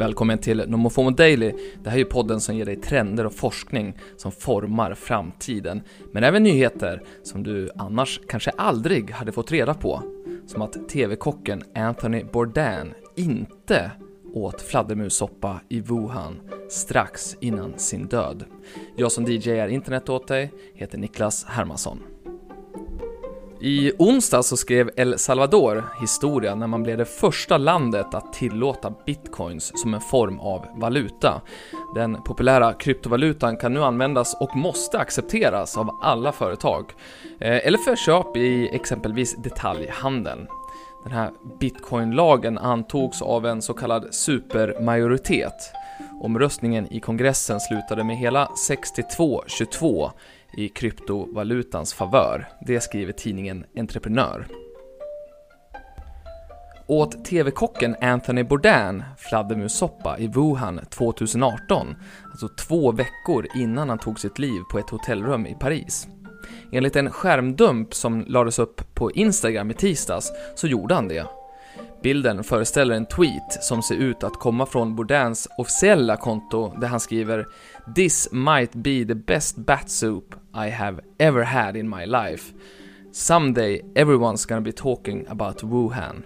Välkommen till Nomofomo Daily. Det här är ju podden som ger dig trender och forskning som formar framtiden. Men även nyheter som du annars kanske aldrig hade fått reda på. Som att TV-kocken Anthony Bourdain inte åt fladdermussoppa i Wuhan strax innan sin död. Jag som DJ är internet åt dig heter Niklas Hermansson. I onsdag så skrev El Salvador historia när man blev det första landet att tillåta bitcoins som en form av valuta. Den populära kryptovalutan kan nu användas och måste accepteras av alla företag, eh, eller för köp i exempelvis detaljhandeln. Den här bitcoinlagen antogs av en så kallad supermajoritet. Omröstningen i kongressen slutade med hela 62-22 i kryptovalutans favör. Det skriver tidningen Entreprenör. Åt TV-kocken Anthony Bourdain fladdermussoppa i Wuhan 2018, alltså två veckor innan han tog sitt liv på ett hotellrum i Paris. Enligt en skärmdump som lades upp på Instagram i tisdags så gjorde han det. Bilden föreställer en tweet som ser ut att komma från Bourdains officiella konto där han skriver “This might be the best bat soup I have ever had in my life. Someday everyone's gonna be talking about Wuhan.”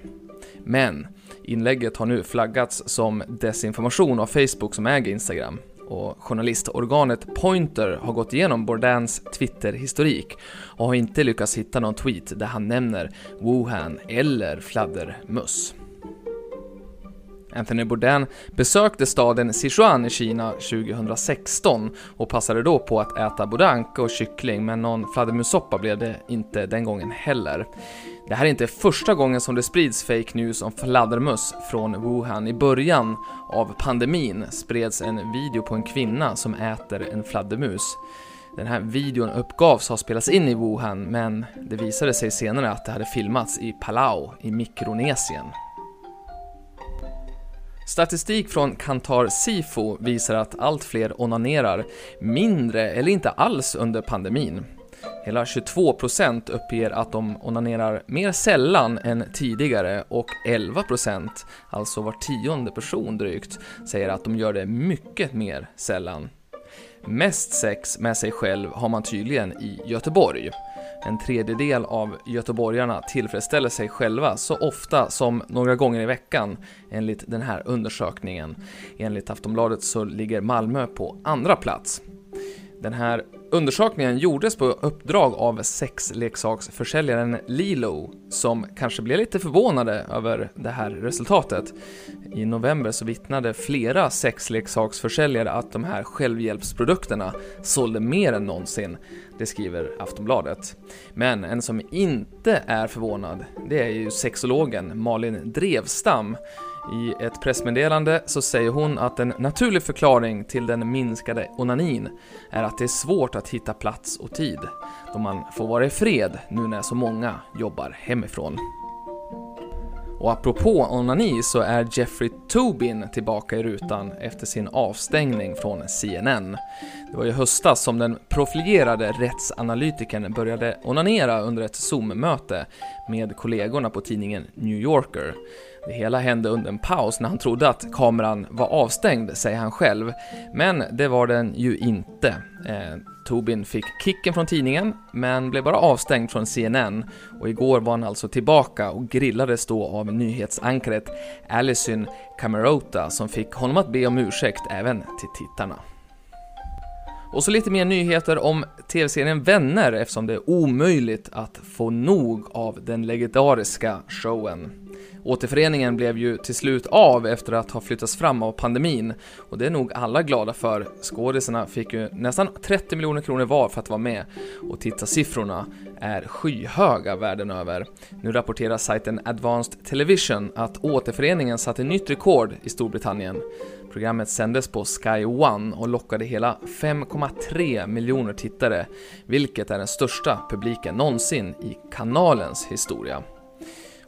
Men inlägget har nu flaggats som desinformation av Facebook som äger Instagram och journalistorganet Pointer har gått igenom Bourdains Twitter-historik och har inte lyckats hitta någon tweet där han nämner Wuhan eller fladdermöss. Anthony Bourdain besökte staden Sichuan i Kina 2016 och passade då på att äta bodank och kyckling men någon fladdermussoppa blev det inte den gången heller. Det här är inte första gången som det sprids fake news om fladdermöss från Wuhan. I början av pandemin spreds en video på en kvinna som äter en fladdermus. Den här videon uppgavs ha spelats in i Wuhan men det visade sig senare att det hade filmats i Palau i Mikronesien. Statistik från Kantar Sifo visar att allt fler onanerar mindre eller inte alls under pandemin. Hela 22% uppger att de onanerar mer sällan än tidigare och 11%, alltså var tionde person drygt, säger att de gör det mycket mer sällan. Mest sex med sig själv har man tydligen i Göteborg. En tredjedel av göteborgarna tillfredsställer sig själva så ofta som några gånger i veckan enligt den här undersökningen. Enligt Aftonbladet så ligger Malmö på andra plats. Den här undersökningen gjordes på uppdrag av sexleksaksförsäljaren Lilo, som kanske blev lite förvånade över det här resultatet. I november så vittnade flera sexleksaksförsäljare att de här självhjälpsprodukterna sålde mer än någonsin. Det skriver Aftonbladet. Men en som inte är förvånad, det är ju sexologen Malin Drevstam i ett pressmeddelande så säger hon att en naturlig förklaring till den minskade onanin är att det är svårt att hitta plats och tid, då man får vara i fred nu när så många jobbar hemifrån. Och apropå onani så är Jeffrey Tobin tillbaka i rutan efter sin avstängning från CNN. Det var i höstas som den profilerade rättsanalytikern började onanera under ett Zoom-möte med kollegorna på tidningen New Yorker. Det hela hände under en paus när han trodde att kameran var avstängd, säger han själv. Men det var den ju inte. Eh, Tobin fick kicken från tidningen, men blev bara avstängd från CNN och igår var han alltså tillbaka och grillades då av nyhetsankaret Alison Camerota som fick honom att be om ursäkt även till tittarna. Och så lite mer nyheter om tv-serien Vänner eftersom det är omöjligt att få nog av den legendariska showen. Återföreningen blev ju till slut av efter att ha flyttats fram av pandemin och det är nog alla glada för. Skådisarna fick ju nästan 30 miljoner kronor var för att vara med och tittarsiffrorna är skyhöga världen över. Nu rapporterar sajten Advanced Television att återföreningen satte nytt rekord i Storbritannien. Programmet sändes på Sky One och lockade hela 5,3 miljoner tittare, vilket är den största publiken någonsin i kanalens historia.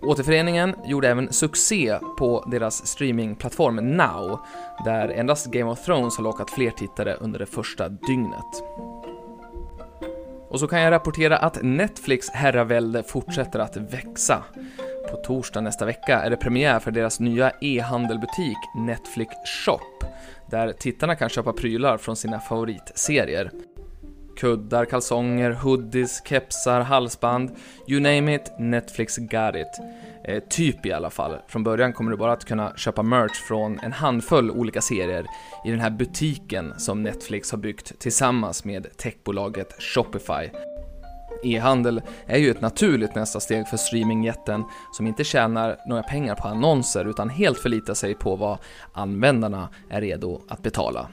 Återföreningen gjorde även succé på deras streamingplattform Now, där endast Game of Thrones har lockat fler tittare under det första dygnet. Och så kan jag rapportera att Netflix herravälde fortsätter att växa. På torsdag nästa vecka är det premiär för deras nya e-handelbutik Netflix Shop, där tittarna kan köpa prylar från sina favoritserier. Kuddar, kalsonger, hoodies, kepsar, halsband, you name it, Netflix got it. Eh, typ i alla fall. Från början kommer du bara att kunna köpa merch från en handfull olika serier i den här butiken som Netflix har byggt tillsammans med techbolaget Shopify. E-handel är ju ett naturligt nästa steg för streamingjätten som inte tjänar några pengar på annonser utan helt förlitar sig på vad användarna är redo att betala.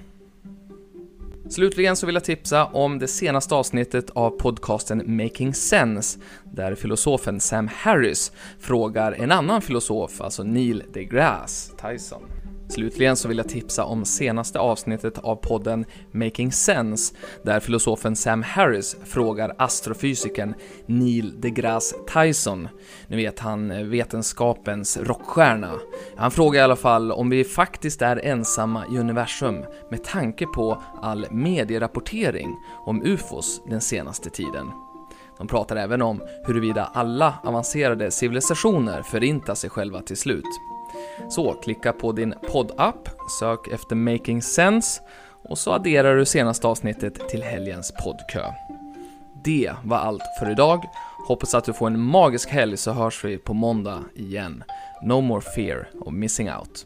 Slutligen så vill jag tipsa om det senaste avsnittet av podcasten Making Sense, där filosofen Sam Harris frågar en annan filosof, alltså Neil deGrasse Tyson. Slutligen så vill jag tipsa om senaste avsnittet av podden Making Sense, där filosofen Sam Harris frågar astrofysikern Neil deGrasse Tyson, ni vet han vetenskapens rockstjärna. Han frågar i alla fall om vi faktiskt är ensamma i universum med tanke på all medierapportering om UFOs den senaste tiden. De pratar även om huruvida alla avancerade civilisationer förintar sig själva till slut. Så klicka på din poddapp, sök efter Making Sense och så adderar du senaste avsnittet till helgens poddkö. Det var allt för idag. Hoppas att du får en magisk helg så hörs vi på måndag igen. No more fear of missing out.